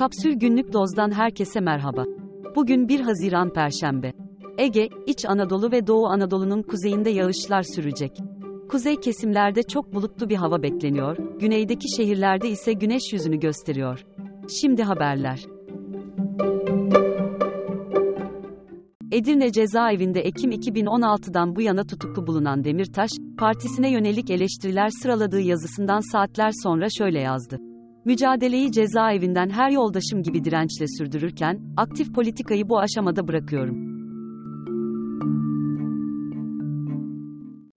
Kapsül Günlük Doz'dan herkese merhaba. Bugün 1 Haziran Perşembe. Ege, İç Anadolu ve Doğu Anadolu'nun kuzeyinde yağışlar sürecek. Kuzey kesimlerde çok bulutlu bir hava bekleniyor, güneydeki şehirlerde ise güneş yüzünü gösteriyor. Şimdi haberler. Edirne Cezaevinde Ekim 2016'dan bu yana tutuklu bulunan Demirtaş, partisine yönelik eleştiriler sıraladığı yazısından saatler sonra şöyle yazdı. Mücadeleyi cezaevinden her yoldaşım gibi dirençle sürdürürken, aktif politikayı bu aşamada bırakıyorum.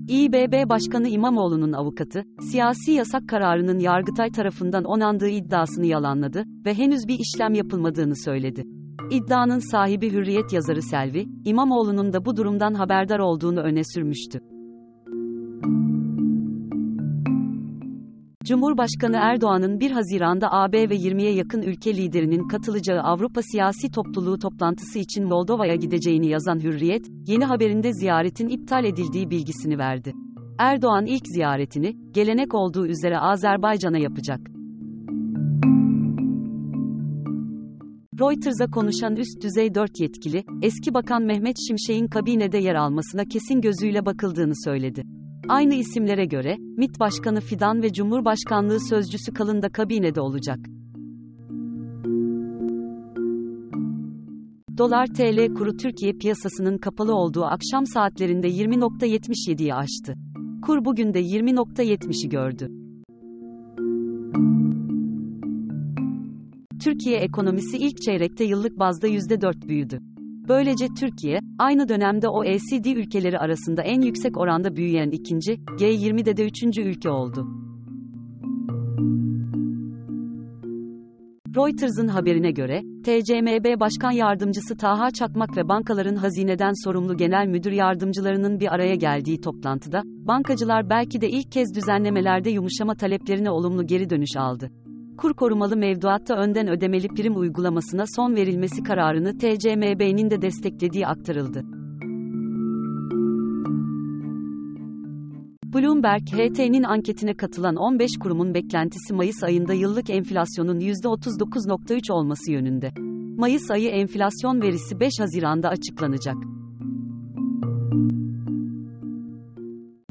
İBB Başkanı İmamoğlu'nun avukatı, siyasi yasak kararının Yargıtay tarafından onandığı iddiasını yalanladı ve henüz bir işlem yapılmadığını söyledi. İddianın sahibi Hürriyet yazarı Selvi, İmamoğlu'nun da bu durumdan haberdar olduğunu öne sürmüştü. Cumhurbaşkanı Erdoğan'ın 1 Haziran'da AB ve 20'ye yakın ülke liderinin katılacağı Avrupa Siyasi Topluluğu toplantısı için Moldova'ya gideceğini yazan Hürriyet, yeni haberinde ziyaretin iptal edildiği bilgisini verdi. Erdoğan ilk ziyaretini, gelenek olduğu üzere Azerbaycan'a yapacak. Reuters'a konuşan üst düzey 4 yetkili, eski bakan Mehmet Şimşek'in kabinede yer almasına kesin gözüyle bakıldığını söyledi. Aynı isimlere göre, MİT Başkanı Fidan ve Cumhurbaşkanlığı Sözcüsü Kalın da kabinede olacak. Dolar TL kuru Türkiye piyasasının kapalı olduğu akşam saatlerinde 20.77'yi aştı. Kur bugün de 20.70'i gördü. Türkiye ekonomisi ilk çeyrekte yıllık bazda %4 büyüdü. Böylece Türkiye, aynı dönemde OECD ülkeleri arasında en yüksek oranda büyüyen ikinci, G20'de de üçüncü ülke oldu. Reuters'ın haberine göre, TCMB Başkan Yardımcısı Taha Çakmak ve bankaların hazineden sorumlu genel müdür yardımcılarının bir araya geldiği toplantıda, bankacılar belki de ilk kez düzenlemelerde yumuşama taleplerine olumlu geri dönüş aldı kur korumalı mevduatta önden ödemeli prim uygulamasına son verilmesi kararını TCMB'nin de desteklediği aktarıldı. Bloomberg, HT'nin anketine katılan 15 kurumun beklentisi Mayıs ayında yıllık enflasyonun %39.3 olması yönünde. Mayıs ayı enflasyon verisi 5 Haziran'da açıklanacak.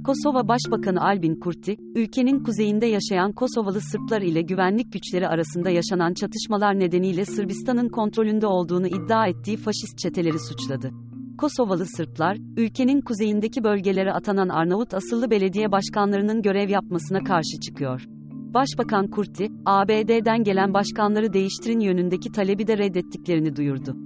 Kosova Başbakanı Albin Kurti, ülkenin kuzeyinde yaşayan Kosovalı Sırplar ile güvenlik güçleri arasında yaşanan çatışmalar nedeniyle Sırbistan'ın kontrolünde olduğunu iddia ettiği faşist çeteleri suçladı. Kosovalı Sırplar, ülkenin kuzeyindeki bölgelere atanan Arnavut asıllı belediye başkanlarının görev yapmasına karşı çıkıyor. Başbakan Kurti, ABD'den gelen başkanları değiştirin yönündeki talebi de reddettiklerini duyurdu.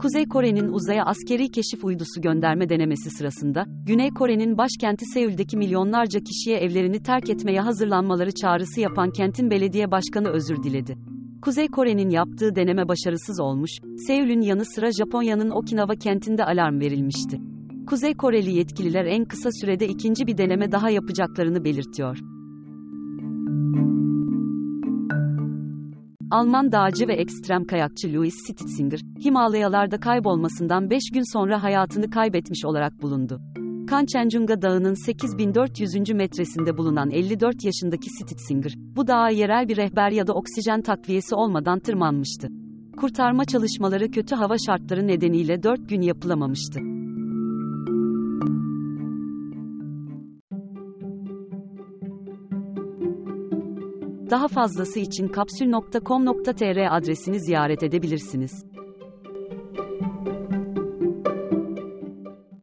Kuzey Kore'nin uzaya askeri keşif uydusu gönderme denemesi sırasında, Güney Kore'nin başkenti Seul'deki milyonlarca kişiye evlerini terk etmeye hazırlanmaları çağrısı yapan kentin belediye başkanı özür diledi. Kuzey Kore'nin yaptığı deneme başarısız olmuş, Seul'ün yanı sıra Japonya'nın Okinawa kentinde alarm verilmişti. Kuzey Koreli yetkililer en kısa sürede ikinci bir deneme daha yapacaklarını belirtiyor. Alman dağcı ve ekstrem kayakçı Louis Stitzinger, Himalayalarda kaybolmasından 5 gün sonra hayatını kaybetmiş olarak bulundu. Kanchenjunga Dağı'nın 8400. metresinde bulunan 54 yaşındaki Stitzinger, bu dağa yerel bir rehber ya da oksijen takviyesi olmadan tırmanmıştı. Kurtarma çalışmaları kötü hava şartları nedeniyle 4 gün yapılamamıştı. Daha fazlası için kapsül.com.tr adresini ziyaret edebilirsiniz.